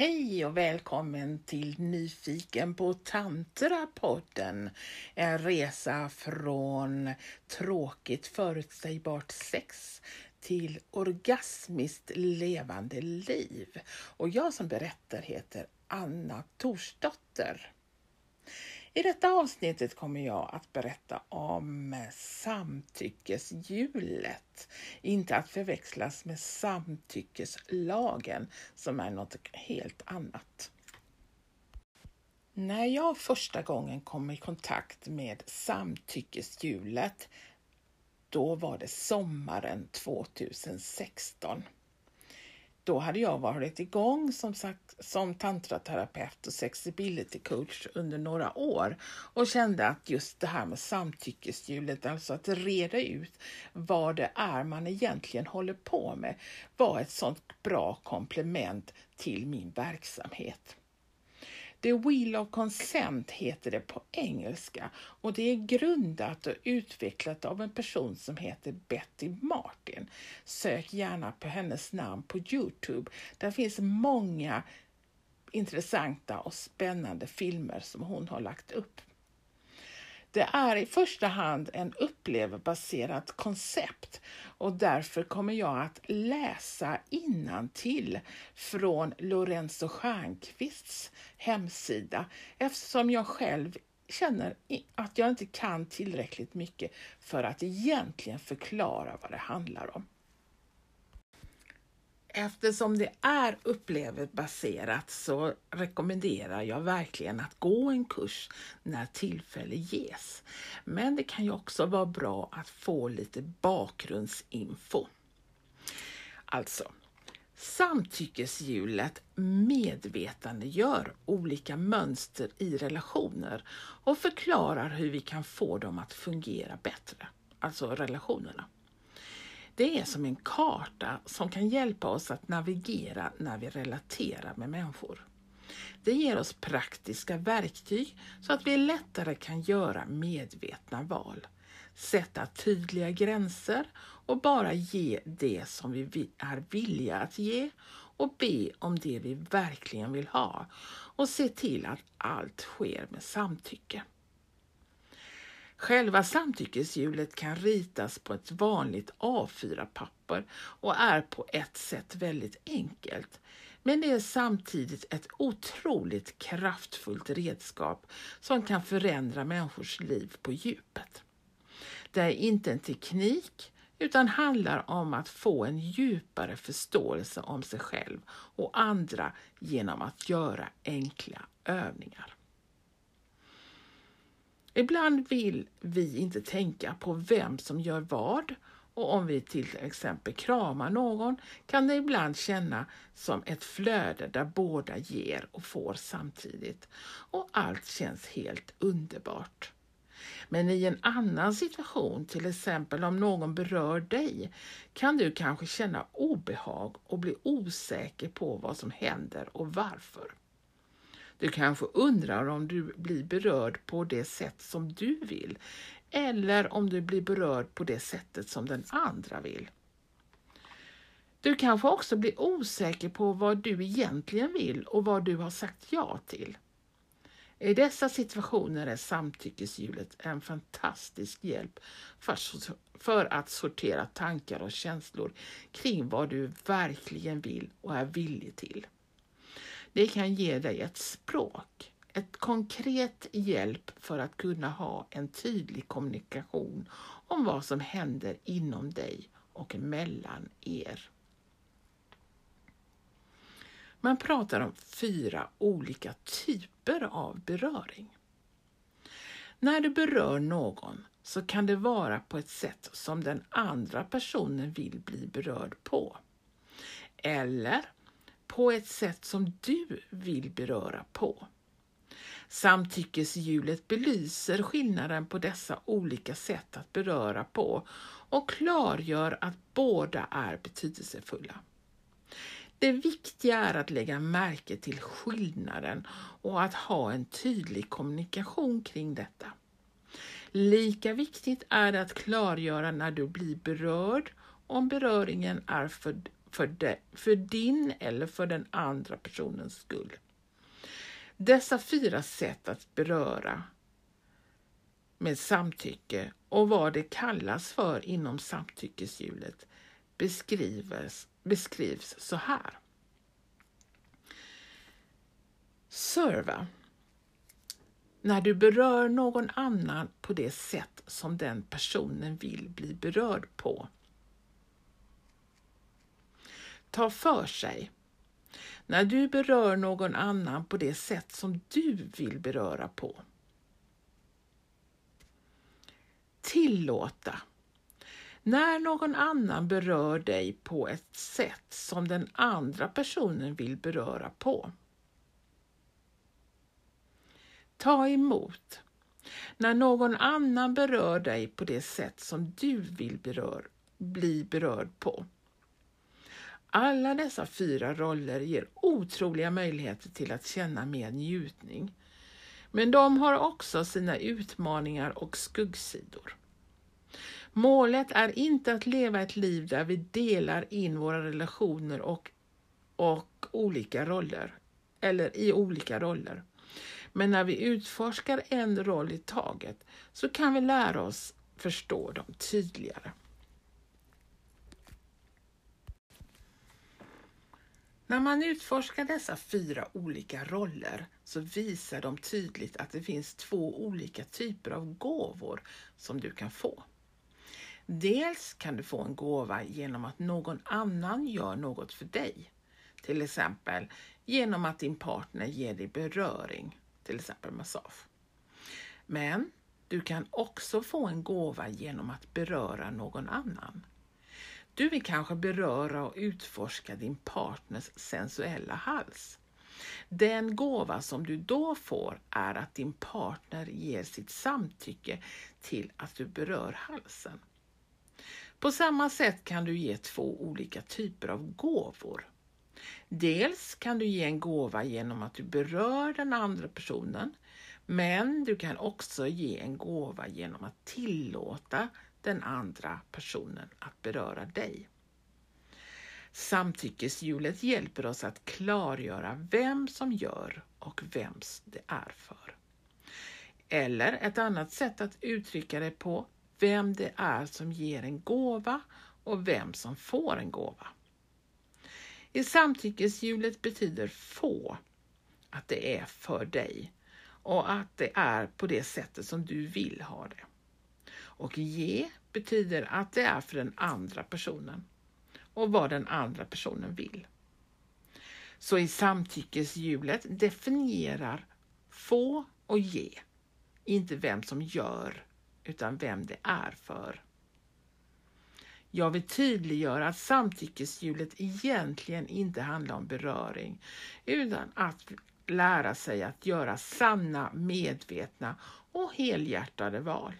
Hej och välkommen till Nyfiken på Tantra-podden. En resa från tråkigt förutsägbart sex till orgasmiskt levande liv. Och jag som berättar heter Anna Torsdotter. I detta avsnittet kommer jag att berätta om samtyckeshjulet. Inte att förväxlas med samtyckeslagen som är något helt annat. När jag första gången kom i kontakt med samtyckeshjulet, då var det sommaren 2016. Då hade jag varit igång som, sagt, som tantraterapeut och sexability coach under några år och kände att just det här med samtyckeshjulet, alltså att reda ut vad det är man egentligen håller på med, var ett sånt bra komplement till min verksamhet. The Wheel of Consent heter det på engelska och det är grundat och utvecklat av en person som heter Betty Martin. Sök gärna på hennes namn på Youtube. Där finns många intressanta och spännande filmer som hon har lagt upp. Det är i första hand en uppleverbaserat koncept och därför kommer jag att läsa till från Lorenzo Stjernkvists hemsida eftersom jag själv känner att jag inte kan tillräckligt mycket för att egentligen förklara vad det handlar om. Eftersom det är upplevelsebaserat så rekommenderar jag verkligen att gå en kurs när tillfälle ges. Men det kan ju också vara bra att få lite bakgrundsinfo. Alltså, samtyckeshjulet medvetandegör olika mönster i relationer och förklarar hur vi kan få dem att fungera bättre, alltså relationerna. Det är som en karta som kan hjälpa oss att navigera när vi relaterar med människor. Det ger oss praktiska verktyg så att vi lättare kan göra medvetna val, sätta tydliga gränser och bara ge det som vi är villiga att ge och be om det vi verkligen vill ha och se till att allt sker med samtycke. Själva samtyckeshjulet kan ritas på ett vanligt A4-papper och är på ett sätt väldigt enkelt. Men det är samtidigt ett otroligt kraftfullt redskap som kan förändra människors liv på djupet. Det är inte en teknik utan handlar om att få en djupare förståelse om sig själv och andra genom att göra enkla övningar. Ibland vill vi inte tänka på vem som gör vad och om vi till exempel kramar någon kan det ibland känna som ett flöde där båda ger och får samtidigt och allt känns helt underbart. Men i en annan situation, till exempel om någon berör dig, kan du kanske känna obehag och bli osäker på vad som händer och varför. Du kanske undrar om du blir berörd på det sätt som du vill eller om du blir berörd på det sättet som den andra vill. Du kanske också blir osäker på vad du egentligen vill och vad du har sagt ja till. I dessa situationer är samtyckeshjulet en fantastisk hjälp för att sortera tankar och känslor kring vad du verkligen vill och är villig till. Det kan ge dig ett språk, ett konkret hjälp för att kunna ha en tydlig kommunikation om vad som händer inom dig och mellan er. Man pratar om fyra olika typer av beröring. När du berör någon så kan det vara på ett sätt som den andra personen vill bli berörd på. Eller på ett sätt som du vill beröra på. Samtyckeshjulet belyser skillnaden på dessa olika sätt att beröra på och klargör att båda är betydelsefulla. Det viktiga är att lägga märke till skillnaden och att ha en tydlig kommunikation kring detta. Lika viktigt är det att klargöra när du blir berörd om beröringen är för för, de, för din eller för den andra personens skull. Dessa fyra sätt att beröra med samtycke och vad det kallas för inom samtyckeshjulet beskrivs, beskrivs så här. Serva. När du berör någon annan på det sätt som den personen vill bli berörd på. Ta för sig. När du berör någon annan på det sätt som du vill beröra på. Tillåta. När någon annan berör dig på ett sätt som den andra personen vill beröra på. Ta emot. När någon annan berör dig på det sätt som du vill berör, bli berörd på. Alla dessa fyra roller ger otroliga möjligheter till att känna mer njutning. Men de har också sina utmaningar och skuggsidor. Målet är inte att leva ett liv där vi delar in våra relationer och, och olika roller, eller i olika roller. Men när vi utforskar en roll i taget så kan vi lära oss förstå dem tydligare. När man utforskar dessa fyra olika roller så visar de tydligt att det finns två olika typer av gåvor som du kan få. Dels kan du få en gåva genom att någon annan gör något för dig. Till exempel genom att din partner ger dig beröring, till exempel massage. Men du kan också få en gåva genom att beröra någon annan. Du vill kanske beröra och utforska din partners sensuella hals. Den gåva som du då får är att din partner ger sitt samtycke till att du berör halsen. På samma sätt kan du ge två olika typer av gåvor. Dels kan du ge en gåva genom att du berör den andra personen, men du kan också ge en gåva genom att tillåta den andra personen att beröra dig. Samtyckeshjulet hjälper oss att klargöra vem som gör och vems det är för. Eller ett annat sätt att uttrycka det på, vem det är som ger en gåva och vem som får en gåva. I samtyckeshjulet betyder få att det är för dig och att det är på det sättet som du vill ha det. Och ge betyder att det är för den andra personen och vad den andra personen vill. Så i samtyckeshjulet definierar få och ge, inte vem som gör, utan vem det är för. Jag vill tydliggöra att samtyckeshjulet egentligen inte handlar om beröring, utan att lära sig att göra sanna, medvetna och helhjärtade val.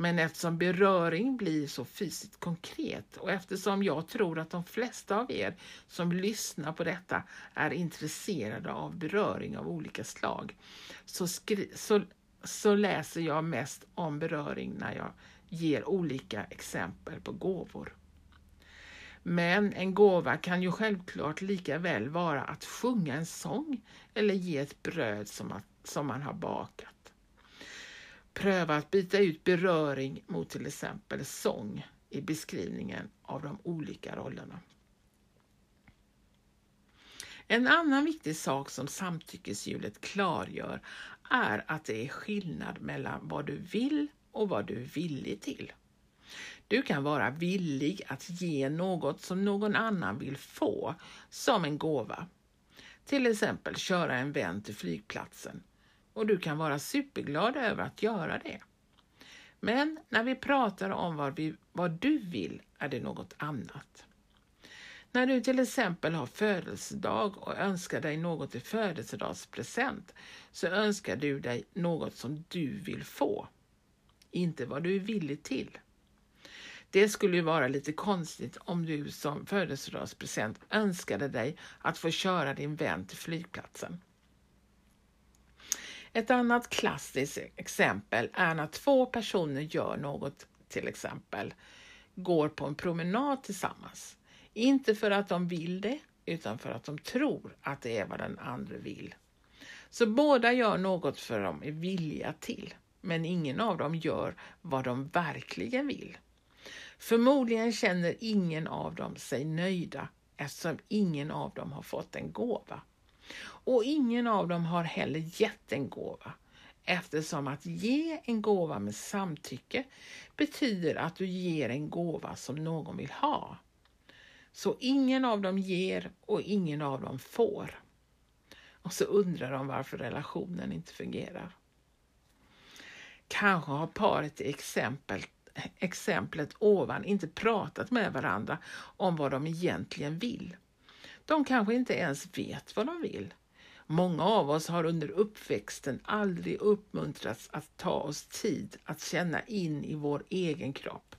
Men eftersom beröring blir så fysiskt konkret och eftersom jag tror att de flesta av er som lyssnar på detta är intresserade av beröring av olika slag så, så, så läser jag mest om beröring när jag ger olika exempel på gåvor. Men en gåva kan ju självklart lika väl vara att sjunga en sång eller ge ett bröd som, att, som man har bakat. Pröva att byta ut beröring mot till exempel sång i beskrivningen av de olika rollerna. En annan viktig sak som samtyckeshjulet klargör är att det är skillnad mellan vad du vill och vad du är villig till. Du kan vara villig att ge något som någon annan vill få som en gåva. Till exempel köra en vän till flygplatsen och du kan vara superglad över att göra det. Men när vi pratar om vad, vi, vad du vill är det något annat. När du till exempel har födelsedag och önskar dig något i födelsedagspresent så önskar du dig något som du vill få, inte vad du är villig till. Det skulle ju vara lite konstigt om du som födelsedagspresent önskade dig att få köra din vän till flygplatsen. Ett annat klassiskt exempel är när två personer gör något, till exempel går på en promenad tillsammans. Inte för att de vill det, utan för att de tror att det är vad den andra vill. Så båda gör något för de är villiga till, men ingen av dem gör vad de verkligen vill. Förmodligen känner ingen av dem sig nöjda eftersom ingen av dem har fått en gåva. Och ingen av dem har heller gett en gåva eftersom att ge en gåva med samtycke betyder att du ger en gåva som någon vill ha. Så ingen av dem ger och ingen av dem får. Och så undrar de varför relationen inte fungerar. Kanske har paret i exempel, exemplet ovan inte pratat med varandra om vad de egentligen vill. De kanske inte ens vet vad de vill. Många av oss har under uppväxten aldrig uppmuntrats att ta oss tid att känna in i vår egen kropp.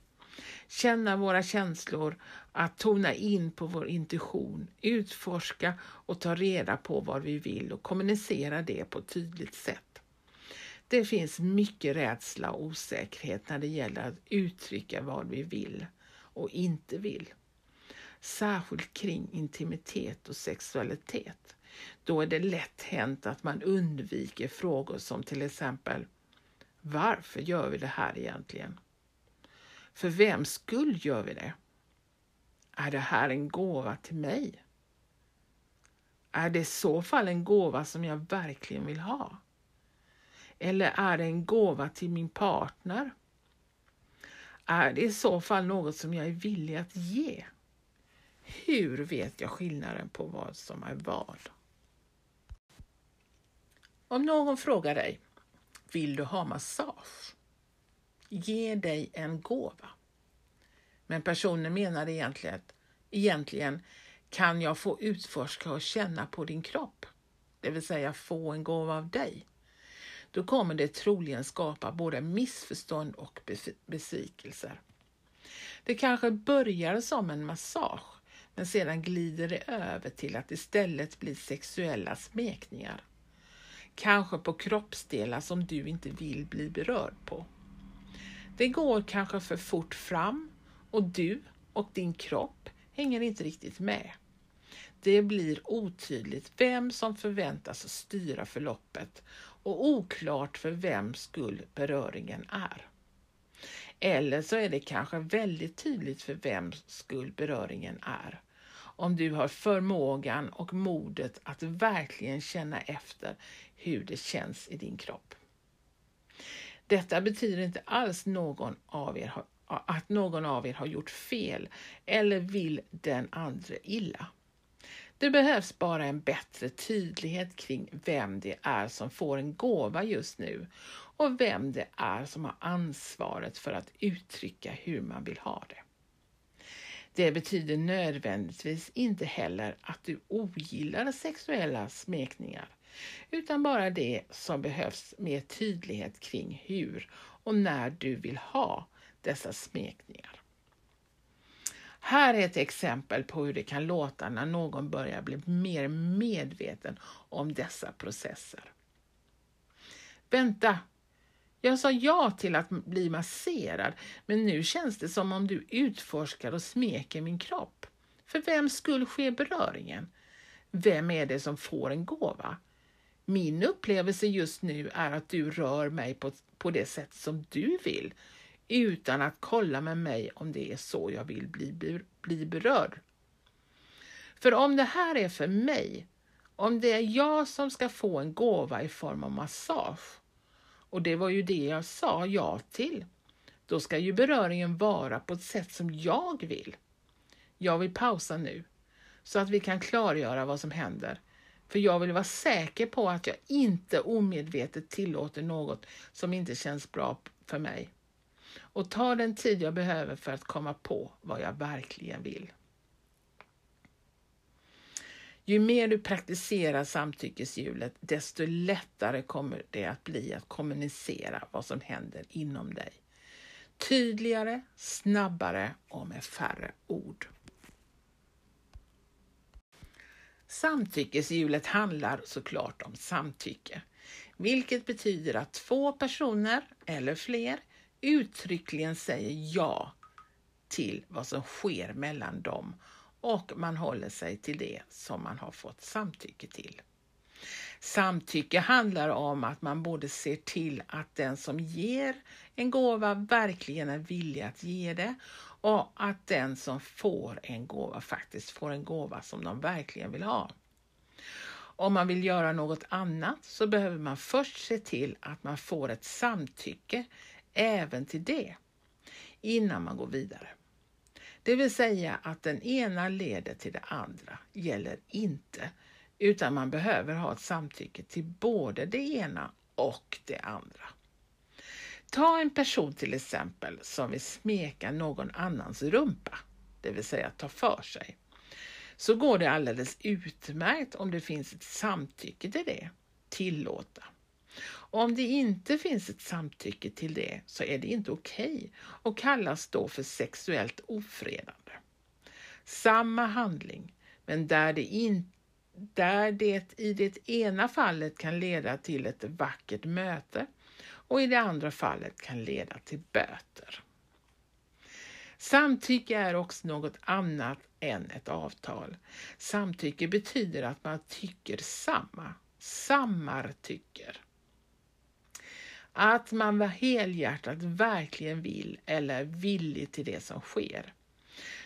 Känna våra känslor, att tona in på vår intuition, utforska och ta reda på vad vi vill och kommunicera det på ett tydligt sätt. Det finns mycket rädsla och osäkerhet när det gäller att uttrycka vad vi vill och inte vill. Särskilt kring intimitet och sexualitet. Då är det lätt hänt att man undviker frågor som till exempel Varför gör vi det här egentligen? För vems skull gör vi det? Är det här en gåva till mig? Är det i så fall en gåva som jag verkligen vill ha? Eller är det en gåva till min partner? Är det i så fall något som jag är villig att ge? Hur vet jag skillnaden på vad som är vad? Om någon frågar dig, vill du ha massage? Ge dig en gåva. Men personen menar egentligen, egentligen kan jag få utforska och känna på din kropp? Det vill säga få en gåva av dig. Då kommer det troligen skapa både missförstånd och besvikelser. Det kanske börjar som en massage, men sedan glider det över till att istället bli sexuella smekningar. Kanske på kroppsdelar som du inte vill bli berörd på. Det går kanske för fort fram och du och din kropp hänger inte riktigt med. Det blir otydligt vem som förväntas styra förloppet och oklart för vems skull beröringen är. Eller så är det kanske väldigt tydligt för vems skull beröringen är. Om du har förmågan och modet att verkligen känna efter hur det känns i din kropp. Detta betyder inte alls någon av er har, att någon av er har gjort fel eller vill den andra illa. Det behövs bara en bättre tydlighet kring vem det är som får en gåva just nu och vem det är som har ansvaret för att uttrycka hur man vill ha det. Det betyder nödvändigtvis inte heller att du ogillar sexuella smekningar utan bara det som behövs med tydlighet kring hur och när du vill ha dessa smekningar. Här är ett exempel på hur det kan låta när någon börjar bli mer medveten om dessa processer. Vänta, jag sa ja till att bli masserad, men nu känns det som om du utforskar och smeker min kropp. För vem skull sker beröringen? Vem är det som får en gåva? Min upplevelse just nu är att du rör mig på, på det sätt som du vill, utan att kolla med mig om det är så jag vill bli, bli berörd. För om det här är för mig, om det är jag som ska få en gåva i form av massage, och det var ju det jag sa ja till, då ska ju beröringen vara på ett sätt som jag vill. Jag vill pausa nu, så att vi kan klargöra vad som händer för jag vill vara säker på att jag inte omedvetet tillåter något som inte känns bra för mig. Och ta den tid jag behöver för att komma på vad jag verkligen vill. Ju mer du praktiserar samtyckeshjulet, desto lättare kommer det att bli att kommunicera vad som händer inom dig. Tydligare, snabbare och med färre ord. Samtyckeshjulet handlar såklart om samtycke, vilket betyder att två personer eller fler uttryckligen säger ja till vad som sker mellan dem och man håller sig till det som man har fått samtycke till. Samtycke handlar om att man både ser till att den som ger en gåva verkligen är villig att ge det och att den som får en gåva faktiskt får en gåva som de verkligen vill ha. Om man vill göra något annat så behöver man först se till att man får ett samtycke även till det innan man går vidare. Det vill säga att den ena leder till det andra gäller inte utan man behöver ha ett samtycke till både det ena och det andra. Ta en person till exempel som vill smeka någon annans rumpa, det vill säga ta för sig. Så går det alldeles utmärkt om det finns ett samtycke till det, tillåta. Om det inte finns ett samtycke till det så är det inte okej okay och kallas då för sexuellt ofredande. Samma handling, men där det, in, där det i det ena fallet kan leda till ett vackert möte och i det andra fallet kan leda till böter. Samtycke är också något annat än ett avtal. Samtycke betyder att man tycker samma, sammartycker. Att man helhjärtat verkligen vill eller är villig till det som sker.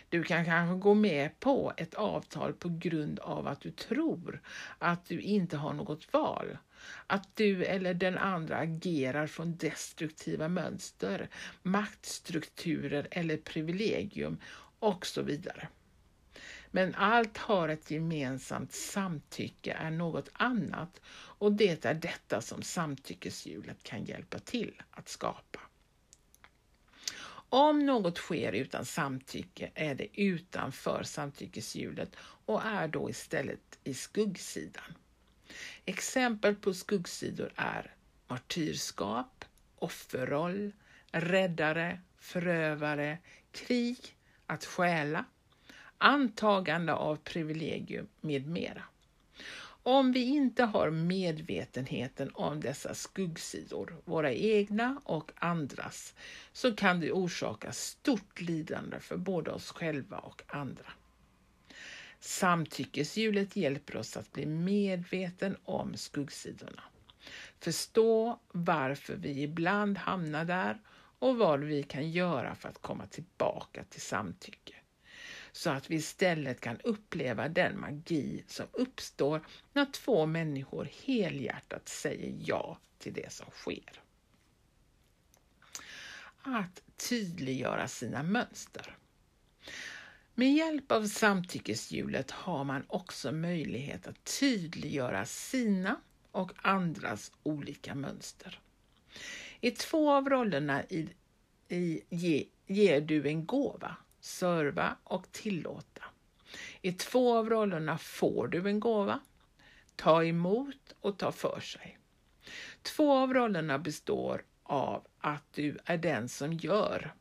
Du kan kanske gå med på ett avtal på grund av att du tror att du inte har något val. Att du eller den andra agerar från destruktiva mönster, maktstrukturer eller privilegium och så vidare. Men allt har ett gemensamt samtycke är något annat och det är detta som samtyckeshjulet kan hjälpa till att skapa. Om något sker utan samtycke är det utanför samtyckeshjulet och är då istället i skuggsidan. Exempel på skuggsidor är martyrskap, offerroll, räddare, förövare, krig, att stjäla, antagande av privilegium med mera. Om vi inte har medvetenheten om dessa skuggsidor, våra egna och andras, så kan det orsaka stort lidande för både oss själva och andra. Samtyckeshjulet hjälper oss att bli medveten om skuggsidorna. Förstå varför vi ibland hamnar där och vad vi kan göra för att komma tillbaka till samtycke så att vi istället kan uppleva den magi som uppstår när två människor helhjärtat säger ja till det som sker. Att tydliggöra sina mönster. Med hjälp av samtyckeshjulet har man också möjlighet att tydliggöra sina och andras olika mönster. I två av rollerna i, i, ge, ger du en gåva serva och tillåta. I två av rollerna får du en gåva, ta emot och ta för sig. Två av rollerna består av att du är den som gör,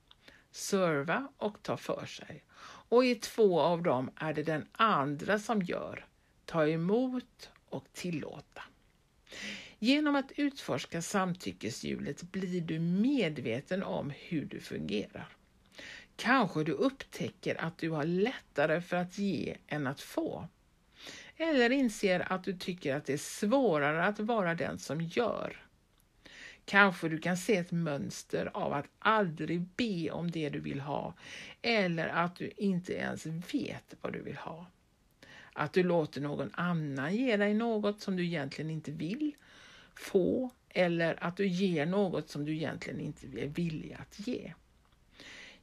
serva och ta för sig. Och i två av dem är det den andra som gör, ta emot och tillåta. Genom att utforska samtyckeshjulet blir du medveten om hur du fungerar. Kanske du upptäcker att du har lättare för att ge än att få. Eller inser att du tycker att det är svårare att vara den som gör. Kanske du kan se ett mönster av att aldrig be om det du vill ha eller att du inte ens vet vad du vill ha. Att du låter någon annan ge dig något som du egentligen inte vill få eller att du ger något som du egentligen inte är villig att ge.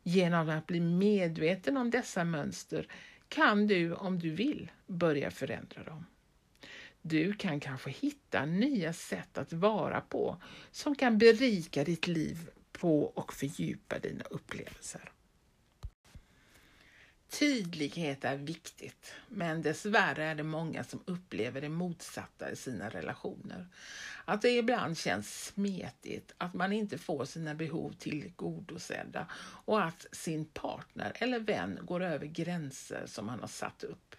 Genom att bli medveten om dessa mönster kan du, om du vill, börja förändra dem. Du kan kanske hitta nya sätt att vara på som kan berika ditt liv på och fördjupa dina upplevelser. Tydlighet är viktigt, men dessvärre är det många som upplever det motsatta i sina relationer. Att det ibland känns smetigt, att man inte får sina behov tillgodosedda och att sin partner eller vän går över gränser som man har satt upp.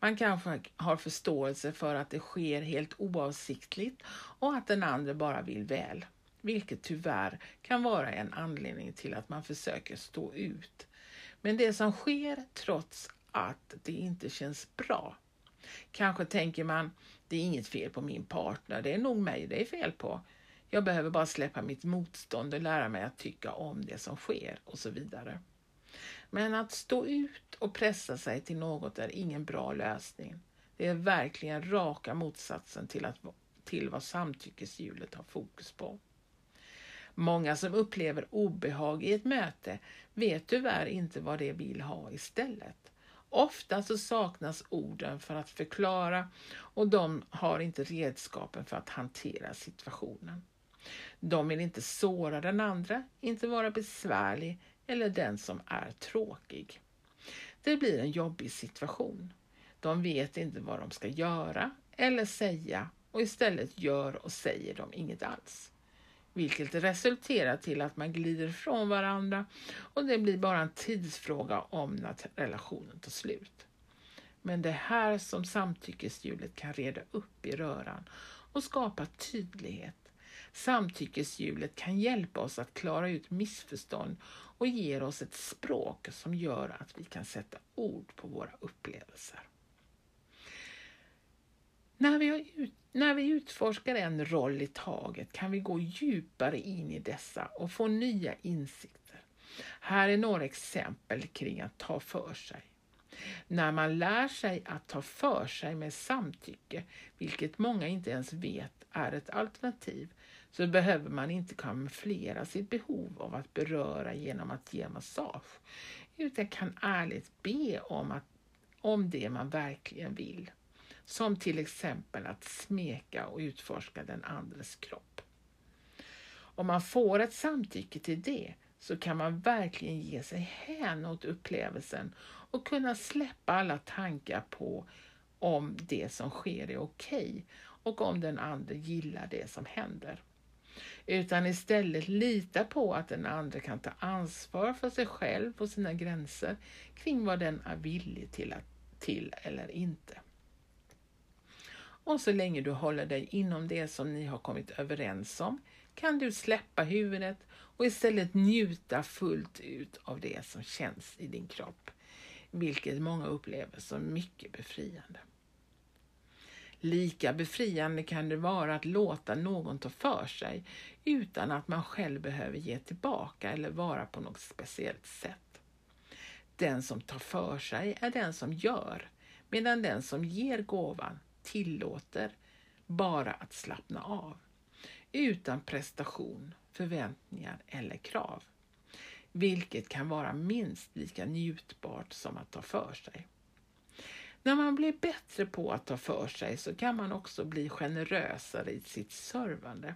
Man kanske har förståelse för att det sker helt oavsiktligt och att den andra bara vill väl, vilket tyvärr kan vara en anledning till att man försöker stå ut men det som sker trots att det inte känns bra. Kanske tänker man, det är inget fel på min partner, det är nog mig det är fel på. Jag behöver bara släppa mitt motstånd och lära mig att tycka om det som sker och så vidare. Men att stå ut och pressa sig till något är ingen bra lösning. Det är verkligen raka motsatsen till, att, till vad samtyckeshjulet har fokus på. Många som upplever obehag i ett möte vet tyvärr inte vad de vill ha istället. Ofta så saknas orden för att förklara och de har inte redskapen för att hantera situationen. De vill inte såra den andra, inte vara besvärlig eller den som är tråkig. Det blir en jobbig situation. De vet inte vad de ska göra eller säga och istället gör och säger de inget alls. Vilket resulterar till att man glider från varandra och det blir bara en tidsfråga om när relationen tar slut. Men det är här som samtyckeshjulet kan reda upp i röran och skapa tydlighet. Samtyckeshjulet kan hjälpa oss att klara ut missförstånd och ger oss ett språk som gör att vi kan sätta ord på våra upplevelser. När vi, när vi utforskar en roll i taget kan vi gå djupare in i dessa och få nya insikter. Här är några exempel kring att ta för sig. När man lär sig att ta för sig med samtycke, vilket många inte ens vet är ett alternativ, så behöver man inte kamouflera sitt behov av att beröra genom att ge massage, utan kan ärligt be om, att, om det man verkligen vill. Som till exempel att smeka och utforska den andres kropp. Om man får ett samtycke till det så kan man verkligen ge sig hän åt upplevelsen och kunna släppa alla tankar på om det som sker är okej okay och om den andra gillar det som händer utan istället lita på att den andra kan ta ansvar för sig själv och sina gränser kring vad den är villig till, att, till eller inte. Och så länge du håller dig inom det som ni har kommit överens om kan du släppa huvudet och istället njuta fullt ut av det som känns i din kropp, vilket många upplever som mycket befriande. Lika befriande kan det vara att låta någon ta för sig utan att man själv behöver ge tillbaka eller vara på något speciellt sätt. Den som tar för sig är den som gör, medan den som ger gåvan tillåter bara att slappna av, utan prestation, förväntningar eller krav, vilket kan vara minst lika njutbart som att ta för sig. När man blir bättre på att ta för sig så kan man också bli generösare i sitt servande.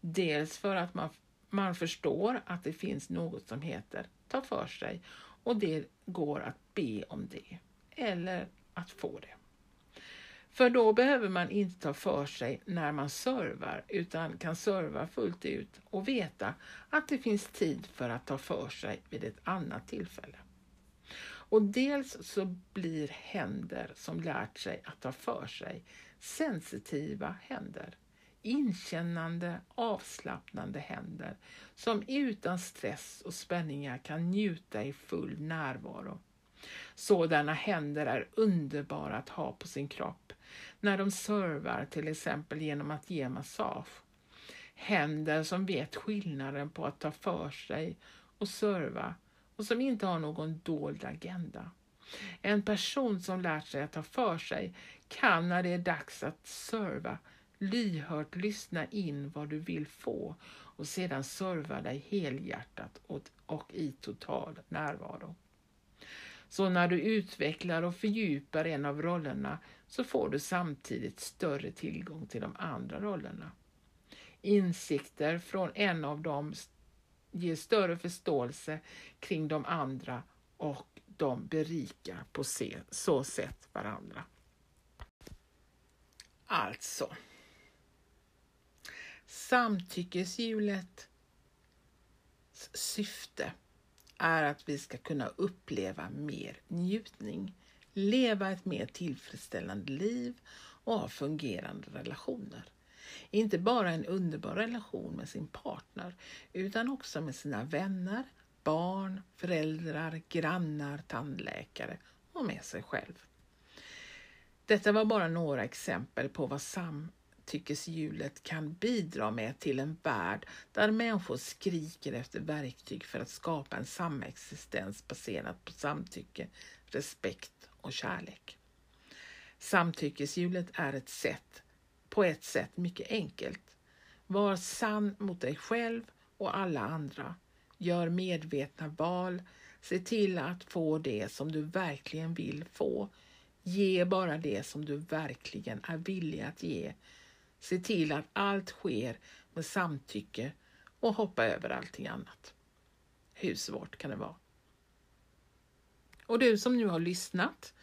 Dels för att man, man förstår att det finns något som heter ta för sig och det går att be om det eller att få det. För då behöver man inte ta för sig när man servar utan kan serva fullt ut och veta att det finns tid för att ta för sig vid ett annat tillfälle. Och dels så blir händer som lärt sig att ta för sig sensitiva händer. Inkännande, avslappnande händer som utan stress och spänningar kan njuta i full närvaro. Sådana händer är underbara att ha på sin kropp när de servar till exempel genom att ge massage. Händer som vet skillnaden på att ta för sig och serva och som inte har någon dold agenda. En person som lärt sig att ta för sig kan när det är dags att serva lyhört lyssna in vad du vill få och sedan serva dig helhjärtat och, i total närvaro. Så när du utvecklar och fördjupar en av rollerna så får du samtidigt större tillgång till de andra rollerna. Insikter från en av dem ger större förståelse kring de andra och de berikar på så sätt varandra. Alltså, samtyckeshjulet syfte är att vi ska kunna uppleva mer njutning, leva ett mer tillfredsställande liv och ha fungerande relationer. Inte bara en underbar relation med sin partner utan också med sina vänner, barn, föräldrar, grannar, tandläkare och med sig själv. Detta var bara några exempel på vad samtyckeshjulet kan bidra med till en värld där människor skriker efter verktyg för att skapa en samexistens baserad på samtycke, respekt och kärlek. Samtyckeshjulet är ett sätt, på ett sätt mycket enkelt. Var sann mot dig själv och alla andra. Gör medvetna val. Se till att få det som du verkligen vill få. Ge bara det som du verkligen är villig att ge. Se till att allt sker med samtycke och hoppa över allting annat. Hur svårt kan det vara? Och du som nu har lyssnat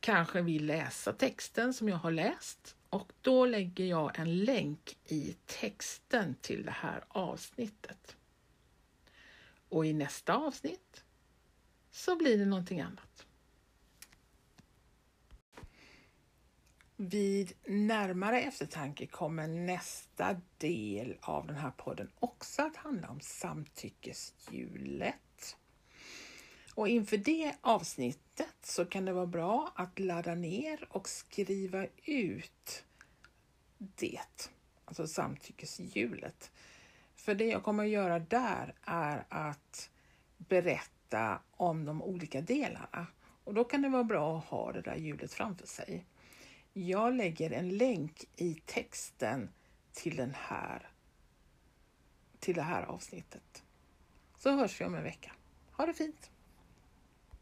kanske vill läsa texten som jag har läst och då lägger jag en länk i texten till det här avsnittet. Och i nästa avsnitt så blir det någonting annat. Vid närmare eftertanke kommer nästa del av den här podden också att handla om samtyckeshjulet. Och inför det avsnittet så kan det vara bra att ladda ner och skriva ut det, alltså samtyckeshjulet. För det jag kommer att göra där är att berätta om de olika delarna och då kan det vara bra att ha det där hjulet framför sig. Jag lägger en länk i texten till, den här, till det här avsnittet. Så hörs vi om en vecka. Ha det fint!